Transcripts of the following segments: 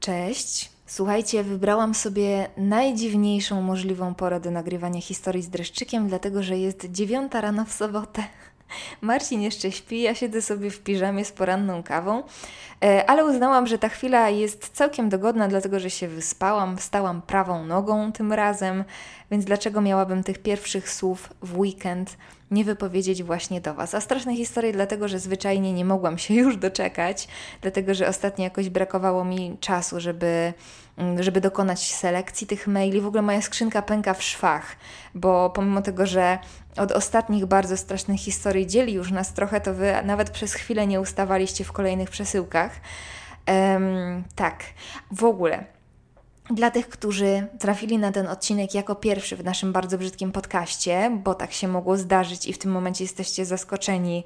Cześć. Słuchajcie, wybrałam sobie najdziwniejszą możliwą porę do nagrywania historii z dreszczykiem, dlatego że jest dziewiąta rano w sobotę. Marcin jeszcze śpi, ja siedzę sobie w piżamie z poranną kawą, e, ale uznałam, że ta chwila jest całkiem dogodna, dlatego że się wyspałam, wstałam prawą nogą tym razem, więc dlaczego miałabym tych pierwszych słów w weekend nie wypowiedzieć właśnie do Was? A straszne historie, dlatego że zwyczajnie nie mogłam się już doczekać, dlatego że ostatnio jakoś brakowało mi czasu, żeby Mm, żeby dokonać selekcji tych maili. W ogóle moja skrzynka pęka w szwach, bo pomimo tego, że od ostatnich bardzo strasznych historii dzieli już nas trochę, to Wy nawet przez chwilę nie ustawaliście w kolejnych przesyłkach. Um, tak, w ogóle. Dla tych, którzy trafili na ten odcinek jako pierwszy w naszym bardzo brzydkim podcaście, bo tak się mogło zdarzyć i w tym momencie jesteście zaskoczeni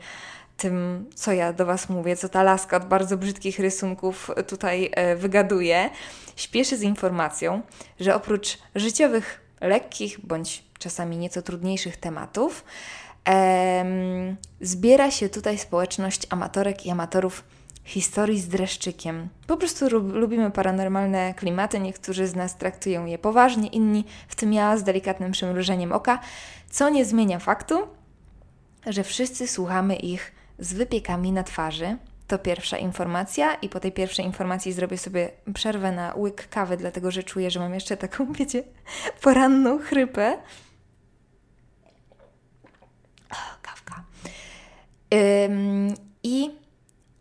tym, co ja do Was mówię, co ta laska od bardzo brzydkich rysunków tutaj e, wygaduje, śpieszy z informacją, że oprócz życiowych, lekkich bądź czasami nieco trudniejszych tematów, em, zbiera się tutaj społeczność amatorek i amatorów historii z dreszczykiem. Po prostu lubimy paranormalne klimaty, niektórzy z nas traktują je poważnie, inni, w tym ja, z delikatnym przymrużeniem oka, co nie zmienia faktu, że wszyscy słuchamy ich z wypiekami na twarzy. To pierwsza informacja, i po tej pierwszej informacji zrobię sobie przerwę na łyk kawy, dlatego że czuję, że mam jeszcze taką, wiecie, poranną chrypę. O, kawka. Ym, I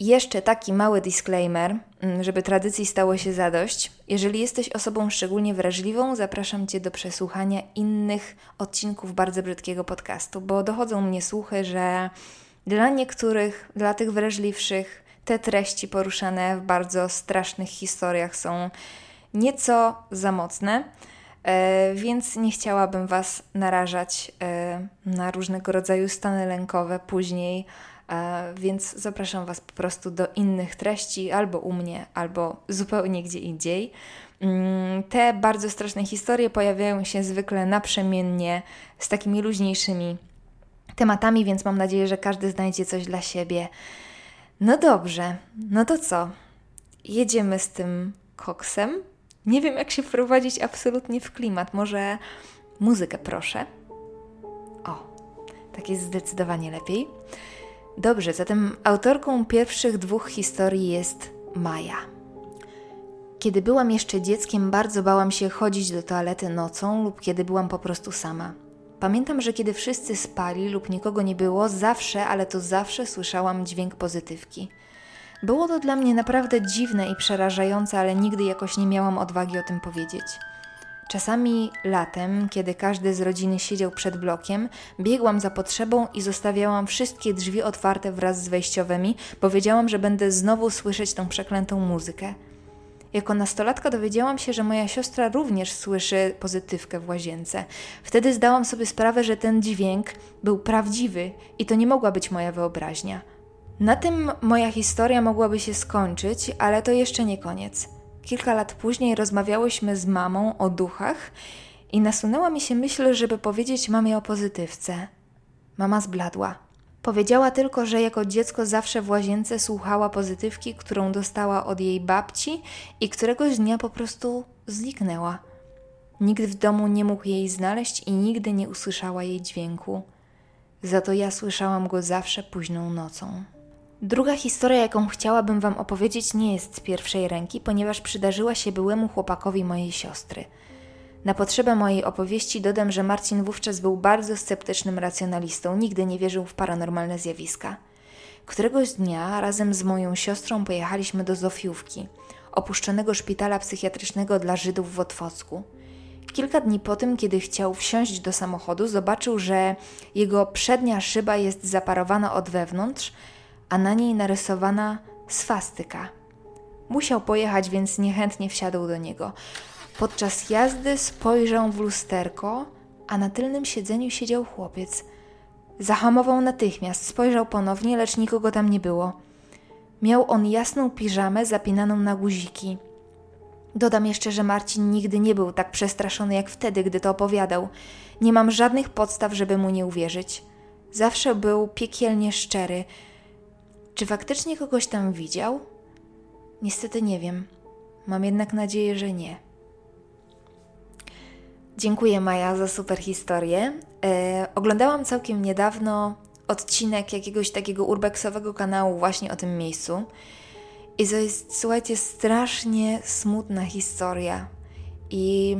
jeszcze taki mały disclaimer, mm, żeby tradycji stało się zadość. Jeżeli jesteś osobą szczególnie wrażliwą, zapraszam Cię do przesłuchania innych odcinków bardzo brzydkiego podcastu, bo dochodzą mnie słuchy, że dla niektórych, dla tych wrażliwszych, te treści poruszane w bardzo strasznych historiach są nieco za mocne, e, więc nie chciałabym Was narażać e, na różnego rodzaju stany lękowe później, więc zapraszam Was po prostu do innych treści, albo u mnie, albo zupełnie gdzie indziej. Mm, te bardzo straszne historie pojawiają się zwykle naprzemiennie z takimi luźniejszymi tematami, więc mam nadzieję, że każdy znajdzie coś dla siebie. No dobrze, no to co? Jedziemy z tym koksem. Nie wiem, jak się wprowadzić absolutnie w klimat. Może muzykę proszę. O, tak jest zdecydowanie lepiej. Dobrze, zatem autorką pierwszych dwóch historii jest Maja. Kiedy byłam jeszcze dzieckiem, bardzo bałam się chodzić do toalety nocą lub kiedy byłam po prostu sama. Pamiętam, że kiedy wszyscy spali lub nikogo nie było, zawsze, ale to zawsze słyszałam dźwięk pozytywki. Było to dla mnie naprawdę dziwne i przerażające, ale nigdy jakoś nie miałam odwagi o tym powiedzieć. Czasami latem, kiedy każdy z rodziny siedział przed blokiem, biegłam za potrzebą i zostawiałam wszystkie drzwi otwarte wraz z wejściowymi, bo wiedziałam, że będę znowu słyszeć tą przeklętą muzykę. Jako nastolatka dowiedziałam się, że moja siostra również słyszy pozytywkę w łazience. Wtedy zdałam sobie sprawę, że ten dźwięk był prawdziwy i to nie mogła być moja wyobraźnia. Na tym moja historia mogłaby się skończyć, ale to jeszcze nie koniec. Kilka lat później rozmawiałyśmy z mamą o duchach i nasunęła mi się myśl, żeby powiedzieć mamie o pozytywce. Mama zbladła. Powiedziała tylko, że jako dziecko zawsze w łazience słuchała pozytywki, którą dostała od jej babci i któregoś dnia po prostu zniknęła. Nikt w domu nie mógł jej znaleźć i nigdy nie usłyszała jej dźwięku. Za to ja słyszałam go zawsze późną nocą. Druga historia, jaką chciałabym Wam opowiedzieć, nie jest z pierwszej ręki, ponieważ przydarzyła się byłemu chłopakowi mojej siostry – na potrzebę mojej opowieści dodam, że Marcin wówczas był bardzo sceptycznym racjonalistą, nigdy nie wierzył w paranormalne zjawiska. Któregoś dnia razem z moją siostrą pojechaliśmy do Zofiówki, opuszczonego szpitala psychiatrycznego dla Żydów w Otwocku. Kilka dni po tym, kiedy chciał wsiąść do samochodu, zobaczył, że jego przednia szyba jest zaparowana od wewnątrz, a na niej narysowana swastyka. Musiał pojechać, więc niechętnie wsiadł do niego. Podczas jazdy spojrzał w lusterko, a na tylnym siedzeniu siedział chłopiec. Zahamował natychmiast, spojrzał ponownie, lecz nikogo tam nie było. Miał on jasną piżamę zapinaną na guziki. Dodam jeszcze, że Marcin nigdy nie był tak przestraszony jak wtedy, gdy to opowiadał. Nie mam żadnych podstaw, żeby mu nie uwierzyć. Zawsze był piekielnie szczery. Czy faktycznie kogoś tam widział? Niestety nie wiem. Mam jednak nadzieję, że nie. Dziękuję Maja za super historię. E, oglądałam całkiem niedawno odcinek jakiegoś takiego urbexowego kanału właśnie o tym miejscu. I to jest, słuchajcie, strasznie smutna historia. I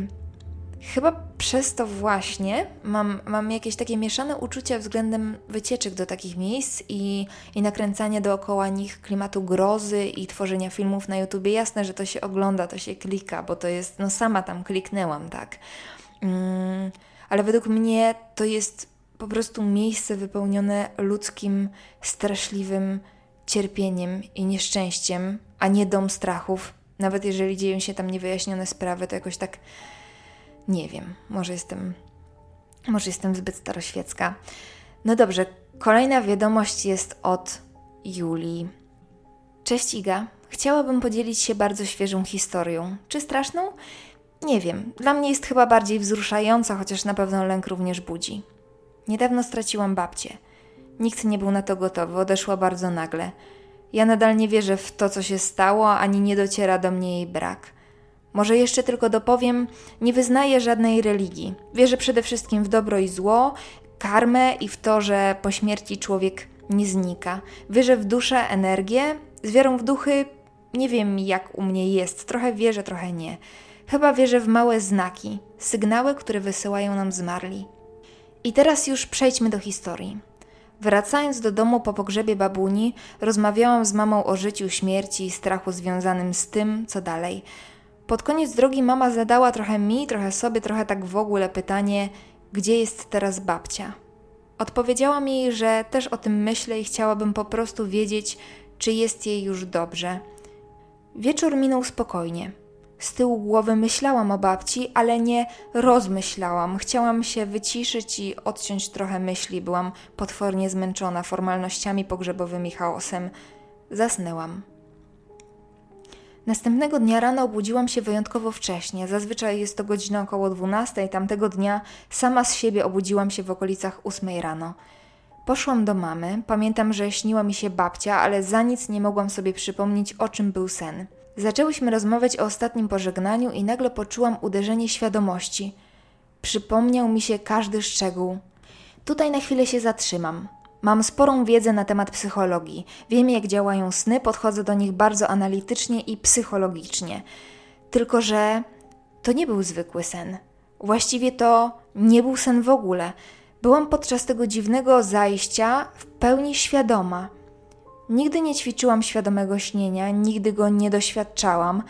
chyba przez to właśnie mam, mam jakieś takie mieszane uczucia względem wycieczek do takich miejsc i, i nakręcania dookoła nich klimatu grozy i tworzenia filmów na YouTubie. Jasne, że to się ogląda, to się klika, bo to jest, no sama tam kliknęłam, tak. Mm, ale według mnie to jest po prostu miejsce wypełnione ludzkim, straszliwym cierpieniem i nieszczęściem, a nie dom strachów. Nawet jeżeli dzieją się tam niewyjaśnione sprawy, to jakoś tak nie wiem, może jestem, może jestem zbyt staroświecka. No dobrze, kolejna wiadomość jest od Julii. Cześć Iga, chciałabym podzielić się bardzo świeżą historią. Czy straszną? Nie wiem, dla mnie jest chyba bardziej wzruszająca, chociaż na pewno lęk również budzi. Niedawno straciłam babcię. Nikt nie był na to gotowy, odeszła bardzo nagle. Ja nadal nie wierzę w to, co się stało, ani nie dociera do mnie jej brak. Może jeszcze tylko dopowiem, nie wyznaję żadnej religii. Wierzę przede wszystkim w dobro i zło, karmę i w to, że po śmierci człowiek nie znika. Wierzę w duszę, energię. Z wiarą w duchy nie wiem jak u mnie jest. Trochę wierzę, trochę nie. Chyba wierzę w małe znaki, sygnały, które wysyłają nam zmarli. I teraz już przejdźmy do historii. Wracając do domu po pogrzebie babuni, rozmawiałam z mamą o życiu, śmierci i strachu związanym z tym, co dalej. Pod koniec drogi mama zadała trochę mi, trochę sobie, trochę tak w ogóle pytanie, gdzie jest teraz babcia? Odpowiedziałam jej, że też o tym myślę i chciałabym po prostu wiedzieć, czy jest jej już dobrze. Wieczór minął spokojnie. Z tyłu głowy myślałam o babci, ale nie rozmyślałam. Chciałam się wyciszyć i odciąć trochę myśli. Byłam potwornie zmęczona formalnościami pogrzebowymi, chaosem. Zasnęłam. Następnego dnia rano obudziłam się wyjątkowo wcześnie. Zazwyczaj jest to godzina około 12. Tamtego dnia sama z siebie obudziłam się w okolicach 8 rano. Poszłam do mamy. Pamiętam, że śniła mi się babcia, ale za nic nie mogłam sobie przypomnieć, o czym był sen. Zaczęłyśmy rozmawiać o ostatnim pożegnaniu i nagle poczułam uderzenie świadomości. Przypomniał mi się każdy szczegół. Tutaj na chwilę się zatrzymam. Mam sporą wiedzę na temat psychologii. Wiem, jak działają sny, podchodzę do nich bardzo analitycznie i psychologicznie. Tylko, że to nie był zwykły sen. Właściwie to nie był sen w ogóle. Byłam podczas tego dziwnego zajścia w pełni świadoma. Nigdy nie ćwiczyłam świadomego śnienia, nigdy go nie doświadczałam,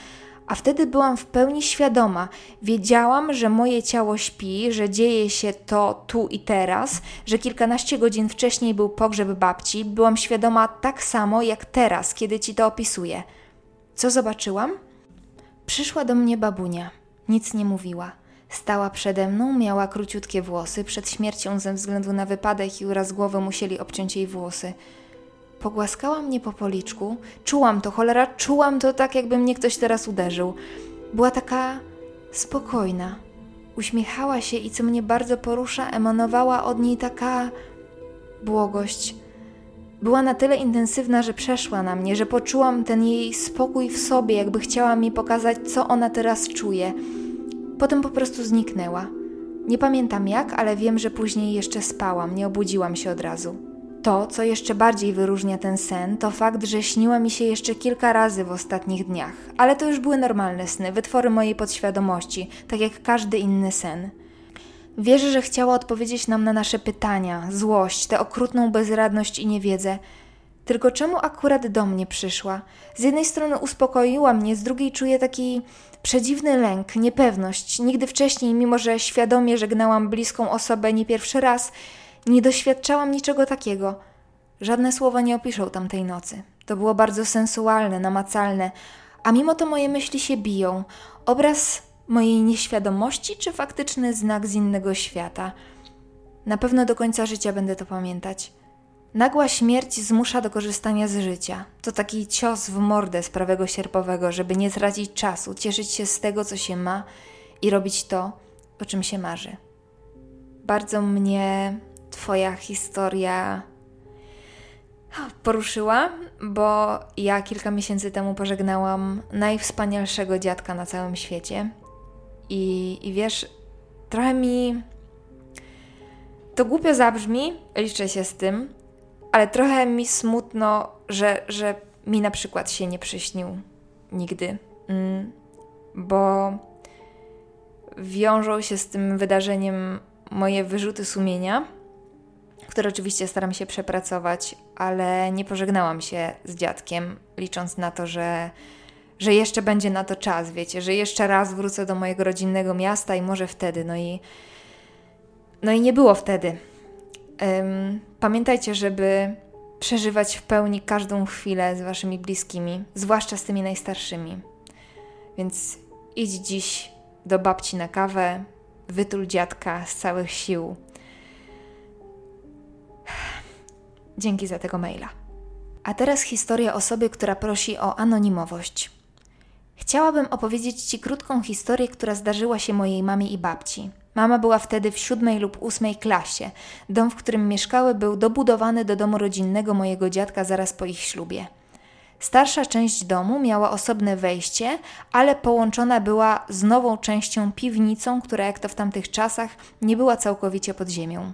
a wtedy byłam w pełni świadoma. Wiedziałam, że moje ciało śpi, że dzieje się to tu i teraz, że kilkanaście godzin wcześniej był pogrzeb babci. Byłam świadoma tak samo jak teraz, kiedy ci to opisuję. Co zobaczyłam? Przyszła do mnie babunia. Nic nie mówiła. Stała przede mną, miała króciutkie włosy. Przed śmiercią ze względu na wypadek i uraz głowy musieli obciąć jej włosy. Pogłaskała mnie po policzku. Czułam to, cholera, czułam to tak, jakby mnie ktoś teraz uderzył. Była taka spokojna. Uśmiechała się i co mnie bardzo porusza, emanowała od niej taka błogość. Była na tyle intensywna, że przeszła na mnie, że poczułam ten jej spokój w sobie, jakby chciała mi pokazać, co ona teraz czuje. Potem po prostu zniknęła. Nie pamiętam jak, ale wiem, że później jeszcze spałam, nie obudziłam się od razu. To, co jeszcze bardziej wyróżnia ten sen, to fakt, że śniła mi się jeszcze kilka razy w ostatnich dniach, ale to już były normalne sny, wytwory mojej podświadomości, tak jak każdy inny sen. Wierzę, że chciała odpowiedzieć nam na nasze pytania, złość, tę okrutną bezradność i niewiedzę. Tylko czemu akurat do mnie przyszła? Z jednej strony uspokoiła mnie, z drugiej czuję taki przedziwny lęk, niepewność. Nigdy wcześniej, mimo że świadomie żegnałam bliską osobę nie pierwszy raz, nie doświadczałam niczego takiego. Żadne słowa nie opiszą tamtej nocy. To było bardzo sensualne, namacalne, a mimo to moje myśli się biją. Obraz mojej nieświadomości czy faktyczny znak z innego świata? Na pewno do końca życia będę to pamiętać. Nagła śmierć zmusza do korzystania z życia. To taki cios w mordę z prawego sierpowego, żeby nie tracić czasu, cieszyć się z tego, co się ma i robić to, o czym się marzy. Bardzo mnie Twoja historia poruszyła, bo ja kilka miesięcy temu pożegnałam najwspanialszego dziadka na całym świecie. I, i wiesz, trochę mi. To głupio zabrzmi, liczę się z tym, ale trochę mi smutno, że, że mi na przykład się nie przyśnił nigdy. Mm, bo wiążą się z tym wydarzeniem moje wyrzuty sumienia, które oczywiście staram się przepracować, ale nie pożegnałam się z dziadkiem, licząc na to, że, że jeszcze będzie na to czas, wiecie, że jeszcze raz wrócę do mojego rodzinnego miasta i może wtedy. No i, no i nie było wtedy. Um, pamiętajcie, żeby przeżywać w pełni każdą chwilę z waszymi bliskimi, zwłaszcza z tymi najstarszymi. Więc idź dziś do babci na kawę, wytul dziadka z całych sił. Dzięki za tego maila. A teraz historia osoby, która prosi o anonimowość. Chciałabym opowiedzieć Ci krótką historię, która zdarzyła się mojej mamie i babci. Mama była wtedy w siódmej lub ósmej klasie. Dom, w którym mieszkały, był dobudowany do domu rodzinnego mojego dziadka zaraz po ich ślubie. Starsza część domu miała osobne wejście, ale połączona była z nową częścią piwnicą, która jak to w tamtych czasach nie była całkowicie pod ziemią.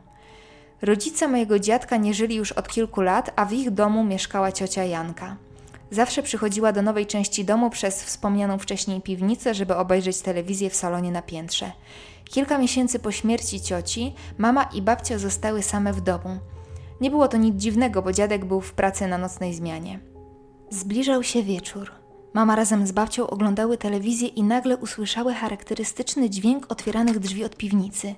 Rodzice mojego dziadka nie żyli już od kilku lat, a w ich domu mieszkała ciocia Janka. Zawsze przychodziła do nowej części domu przez wspomnianą wcześniej piwnicę, żeby obejrzeć telewizję w salonie na piętrze. Kilka miesięcy po śmierci cioci, mama i babcia zostały same w domu. Nie było to nic dziwnego, bo dziadek był w pracy na nocnej zmianie. Zbliżał się wieczór. Mama razem z babcią oglądały telewizję i nagle usłyszały charakterystyczny dźwięk otwieranych drzwi od piwnicy.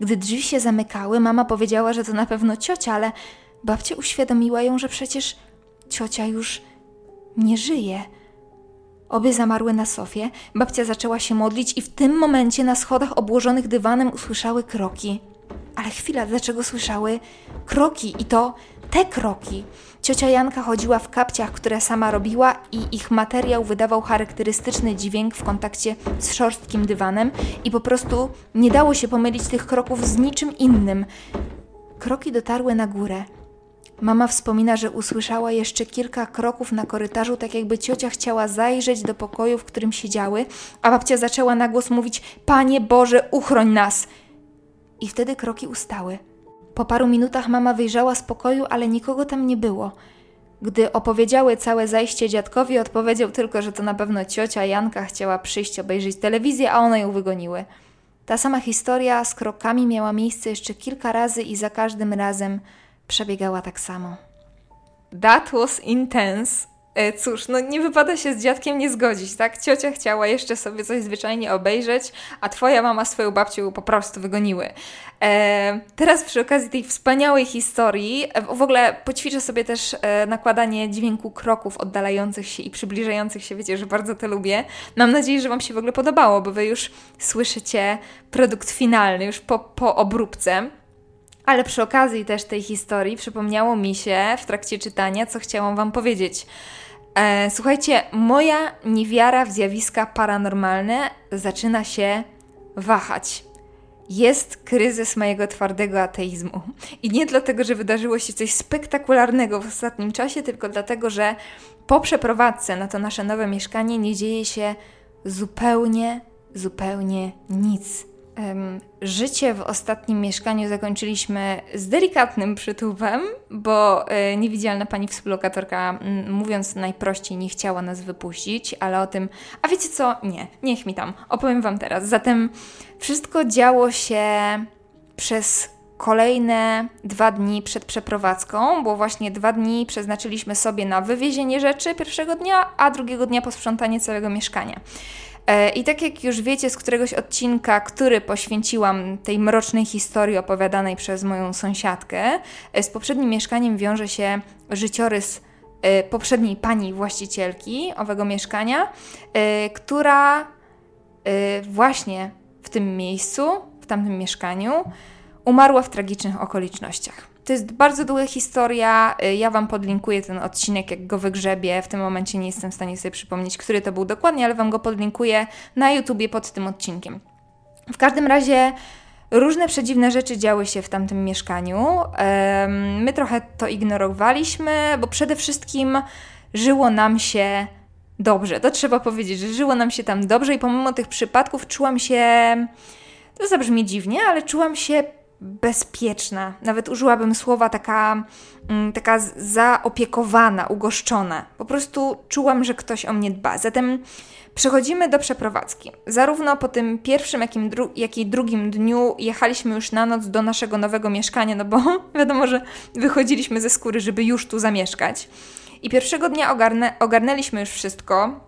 Gdy drzwi się zamykały, mama powiedziała, że to na pewno ciocia, ale babcia uświadomiła ją, że przecież ciocia już nie żyje. Obie zamarły na sofie, babcia zaczęła się modlić i w tym momencie na schodach obłożonych dywanem usłyszały kroki. Ale chwila, dlaczego słyszały kroki i to te kroki? Ciocia Janka chodziła w kapciach, które sama robiła i ich materiał wydawał charakterystyczny dźwięk w kontakcie z szorstkim dywanem i po prostu nie dało się pomylić tych kroków z niczym innym. Kroki dotarły na górę. Mama wspomina, że usłyszała jeszcze kilka kroków na korytarzu, tak jakby ciocia chciała zajrzeć do pokoju, w którym siedziały, a babcia zaczęła na głos mówić: Panie Boże, uchroń nas! I wtedy kroki ustały. Po paru minutach mama wyjrzała z pokoju, ale nikogo tam nie było. Gdy opowiedziały całe zajście dziadkowi, odpowiedział tylko, że to na pewno ciocia Janka chciała przyjść obejrzeć telewizję, a one ją wygoniły. Ta sama historia z krokami miała miejsce jeszcze kilka razy i za każdym razem przebiegała tak samo. That was intense. E, cóż, no nie wypada się z dziadkiem nie zgodzić, tak? Ciocia chciała jeszcze sobie coś zwyczajnie obejrzeć, a twoja mama swoją babcią po prostu wygoniły. E, teraz przy okazji tej wspaniałej historii, e, w ogóle poćwiczę sobie też e, nakładanie dźwięku kroków oddalających się i przybliżających się, wiecie, że bardzo to lubię. Mam nadzieję, że Wam się w ogóle podobało, bo Wy już słyszycie produkt finalny, już po, po obróbce. Ale przy okazji też tej historii przypomniało mi się w trakcie czytania, co chciałam Wam powiedzieć. E, słuchajcie, moja niewiara w zjawiska paranormalne zaczyna się wahać. Jest kryzys mojego twardego ateizmu. I nie dlatego, że wydarzyło się coś spektakularnego w ostatnim czasie, tylko dlatego, że po przeprowadzce na to nasze nowe mieszkanie nie dzieje się zupełnie, zupełnie nic. Życie w ostatnim mieszkaniu zakończyliśmy z delikatnym przytupem, bo e, niewidzialna pani współlokatorka, mówiąc najprościej, nie chciała nas wypuścić, ale o tym, a wiecie co? Nie, niech mi tam, opowiem Wam teraz. Zatem wszystko działo się przez kolejne dwa dni przed przeprowadzką, bo właśnie dwa dni przeznaczyliśmy sobie na wywiezienie rzeczy pierwszego dnia, a drugiego dnia posprzątanie całego mieszkania. E, I tak jak już wiecie z któregoś odcinka, który poświęciłam tej mrocznej historii opowiadanej przez moją sąsiadkę, e, z poprzednim mieszkaniem wiąże się życiorys e, poprzedniej pani właścicielki owego mieszkania, która właśnie w tym miejscu, w tamtym mieszkaniu, umarła w tragicznych okolicznościach. To jest bardzo długa historia. Y, ja Wam podlinkuję ten odcinek, jak go wygrzebię. W tym momencie nie jestem w stanie sobie przypomnieć, który to był dokładnie, ale Wam go podlinkuję na YouTubie pod tym odcinkiem. W każdym razie Różne przedziwne rzeczy działy się w tamtym mieszkaniu. My trochę to ignorowaliśmy, bo przede wszystkim żyło nam się dobrze. To trzeba powiedzieć, że żyło nam się tam dobrze i pomimo tych przypadków czułam się. To zabrzmi dziwnie, ale czułam się bezpieczna. Nawet użyłabym słowa taka, mm, taka zaopiekowana, ugoszczona. Po prostu czułam, że ktoś o mnie dba. Zatem przechodzimy do przeprowadzki. Zarówno po tym pierwszym, jak, dru jak i drugim dniu jechaliśmy już na noc do naszego nowego mieszkania, no bo wiadomo, że wychodziliśmy ze skóry, żeby już tu zamieszkać. I pierwszego dnia ogarnę, ogarnęliśmy już wszystko.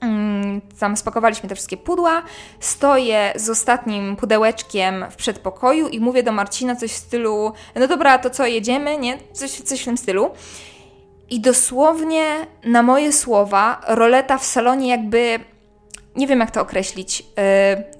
Mm, tam spakowaliśmy te wszystkie pudła. Stoję z ostatnim pudełeczkiem w przedpokoju i mówię do Marcina coś w stylu: No dobra, to co, jedziemy? Nie? Coś, coś w tym stylu. I dosłownie na moje słowa, roleta w salonie, jakby nie wiem jak to określić, yy,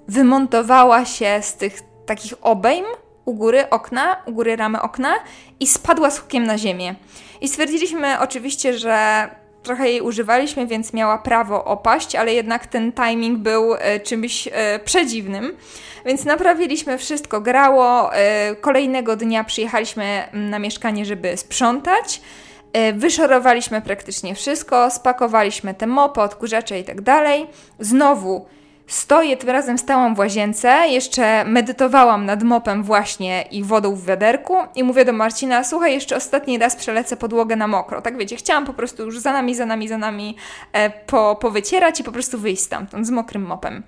wymontowała się z tych takich obejm u góry okna, u góry ramy okna i spadła z hukiem na ziemię. I stwierdziliśmy oczywiście, że trochę jej używaliśmy, więc miała prawo opaść, ale jednak ten timing był e, czymś e, przedziwnym. Więc naprawiliśmy wszystko, grało. E, kolejnego dnia przyjechaliśmy mm, na mieszkanie, żeby sprzątać. Wyszorowaliśmy praktycznie wszystko, spakowaliśmy te mopy, odkurzacze i tak dalej. Znowu Stoję, tym razem stałam w łazience, jeszcze medytowałam nad mopem właśnie i wodą w wiaderku i mówię do Marcina, słuchaj, jeszcze ostatni raz przelecę podłogę na mokro. Tak wiecie, chciałam po prostu już za nami, za nami, za nami e, po, powycierać i po prostu wyjść stamtąd z mokrym mopem.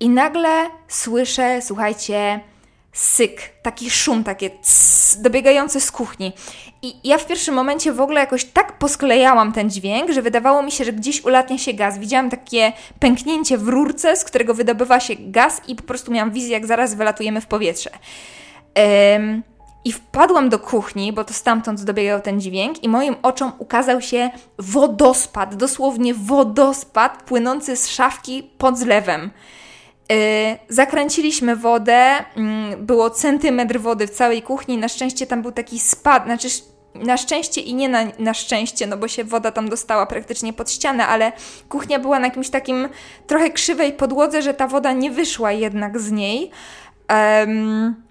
I nagle słyszę, słuchajcie, syk, taki szum, takie cs, dobiegające z kuchni. I ja w pierwszym momencie w ogóle jakoś tak posklejałam ten dźwięk, że wydawało mi się, że gdzieś ulatnia się gaz. Widziałam takie pęknięcie w rurce, z którego wydobywa się gaz i po prostu miałam wizję, jak zaraz wylatujemy w powietrze. I wpadłam do kuchni, bo to stamtąd dobiegał ten dźwięk, i moim oczom ukazał się wodospad, dosłownie wodospad płynący z szafki pod zlewem. Yy, zakręciliśmy wodę, yy, było centymetr wody w całej kuchni. Na szczęście tam był taki spad, znaczy na szczęście i nie na, na szczęście, no bo się woda tam dostała praktycznie pod ścianę, ale kuchnia była na jakimś takim trochę krzywej podłodze, że ta woda nie wyszła jednak z niej. Um,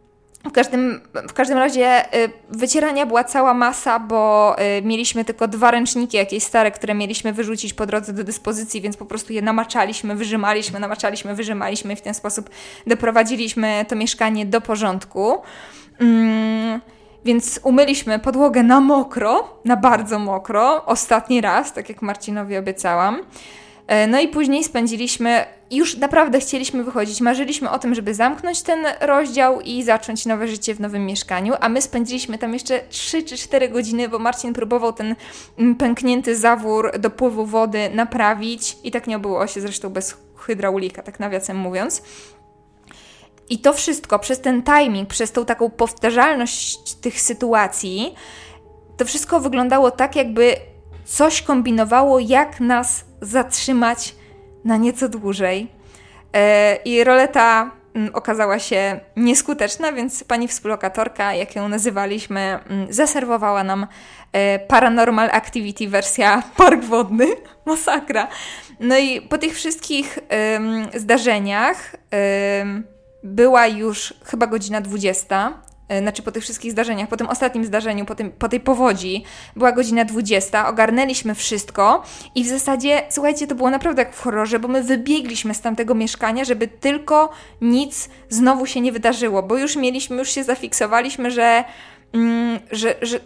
w każdym, w każdym razie y, wycierania była cała masa, bo y, mieliśmy tylko dwa ręczniki jakieś stare, które mieliśmy wyrzucić po drodze do dyspozycji, więc po prostu je namaczaliśmy, wyrzymaliśmy, namaczaliśmy, wyrzymaliśmy i w ten sposób doprowadziliśmy to mieszkanie do porządku. Mm, więc umyliśmy podłogę na mokro, na bardzo mokro, ostatni raz, tak jak Marcinowi obiecałam. E, no i później spędziliśmy, już naprawdę chcieliśmy wychodzić, marzyliśmy o tym, żeby zamknąć ten rozdział i zacząć nowe życie w nowym mieszkaniu, a my spędziliśmy tam jeszcze 3 czy 4 godziny, bo Marcin próbował ten mm, pęknięty zawór dopływu wody naprawić i tak nie obyło się zresztą bez hydraulika, tak nawiasem mówiąc. I to wszystko przez ten timing, przez tą taką powtarzalność tych sytuacji, to wszystko wyglądało tak, jakby coś kombinowało, jak nas zatrzymać na nieco dłużej. E, I roleta mm, okazała się nieskuteczna, więc pani współlokatorka, jak ją nazywaliśmy, mm, zaserwowała nam e, Paranormal Activity wersja park wodny. Masakra. No i po tych wszystkich zdarzeniach była już chyba godzina 20. E, znaczy po tych wszystkich zdarzeniach, po tym ostatnim zdarzeniu, po, tym, po tej powodzi, była godzina 20, ogarnęliśmy wszystko i w zasadzie, słuchajcie, to było naprawdę jak w horrorze, bo my wybiegliśmy z tamtego mieszkania, żeby tylko nic znowu się nie wydarzyło, bo już mieliśmy, już się zafiksowaliśmy, że, mm, że, że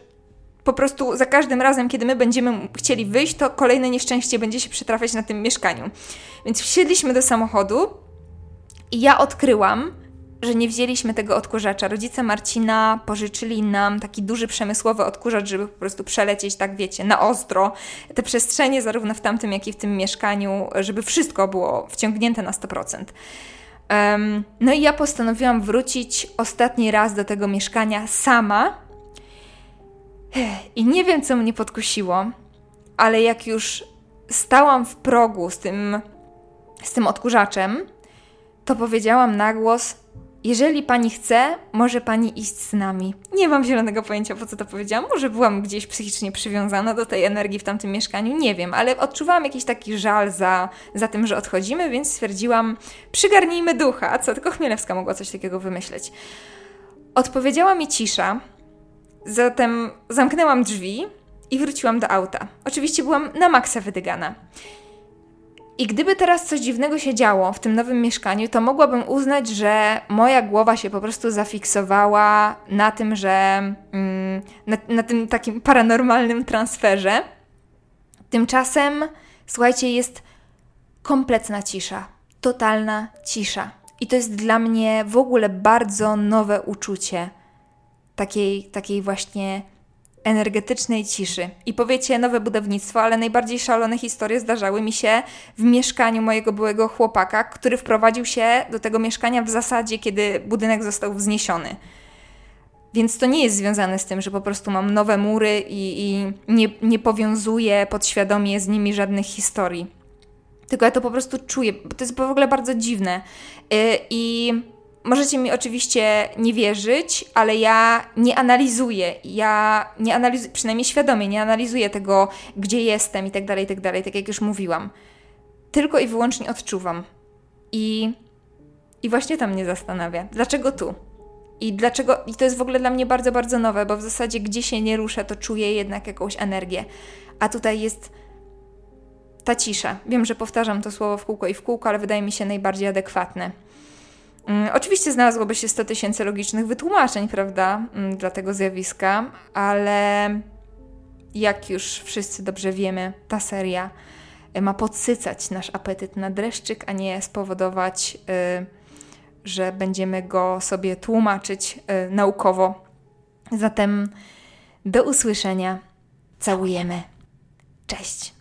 po prostu za każdym razem, kiedy my będziemy chcieli wyjść, to kolejne nieszczęście będzie się przytrafiać na tym mieszkaniu. Więc wsiedliśmy do samochodu i ja odkryłam, że nie wzięliśmy tego odkurzacza. Rodzice Marcina pożyczyli nam taki duży przemysłowy odkurzacz, żeby po prostu przelecieć, tak wiecie, na ostro te przestrzenie, zarówno w tamtym, jak i w tym mieszkaniu, żeby wszystko było wciągnięte na 100%. Um, no i ja postanowiłam wrócić ostatni raz do tego mieszkania sama. I nie wiem, co mnie podkusiło, ale jak już stałam w progu z tym, z tym odkurzaczem, to powiedziałam na głos: jeżeli pani chce, może pani iść z nami. Nie mam zielonego pojęcia, po co to powiedziałam. Może byłam gdzieś psychicznie przywiązana do tej energii w tamtym mieszkaniu, nie wiem, ale odczuwałam jakiś taki żal za, za tym, że odchodzimy, więc stwierdziłam, przygarnijmy ducha. Co, tylko Chmielewska mogła coś takiego wymyśleć. Odpowiedziała mi cisza, zatem zamknęłam drzwi i wróciłam do auta. Oczywiście byłam na maksa wydygana. I gdyby teraz coś dziwnego się działo w tym nowym mieszkaniu, to mogłabym uznać, że moja głowa się po prostu zafiksowała na tym, że mm, na, na tym takim paranormalnym transferze. Tymczasem, słuchajcie, jest kompletna cisza, totalna cisza. I to jest dla mnie w ogóle bardzo nowe uczucie takiej, takiej właśnie energetycznej ciszy. I powiecie nowe budownictwo, ale najbardziej szalone historie zdarzały mi się w mieszkaniu mojego byłego chłopaka, który wprowadził się do tego mieszkania w zasadzie, kiedy budynek został wzniesiony. Więc to nie jest związane z tym, że po prostu mam nowe mury i, i nie, nie powiązuję podświadomie z nimi żadnych historii. Tylko ja to po prostu czuję, bo to jest w ogóle bardzo dziwne. Yy, I Możecie mi oczywiście nie wierzyć, ale ja nie analizuję. Ja nie analizuję, przynajmniej świadomie nie analizuję tego, gdzie jestem i tak dalej, i tak dalej, tak jak już mówiłam. Tylko i wyłącznie odczuwam. I, i właśnie to mnie zastanawia. Dlaczego tu? I dlaczego, i to jest w ogóle dla mnie bardzo, bardzo nowe, bo w zasadzie gdzie się nie ruszę, to czuję jednak jakąś energię. A tutaj jest ta cisza. Wiem, że powtarzam to słowo w kółko i w kółko, ale wydaje mi się najbardziej adekwatne. Mm, oczywiście znalazłoby się 100 tysięcy logicznych wytłumaczeń, prawda, mm, dla tego zjawiska, ale jak już wszyscy dobrze wiemy, ta seria e, ma podsycać nasz apetyt na dreszczyk, a nie spowodować, e, że będziemy go sobie tłumaczyć e, naukowo. Zatem do usłyszenia. Całujemy. Cześć.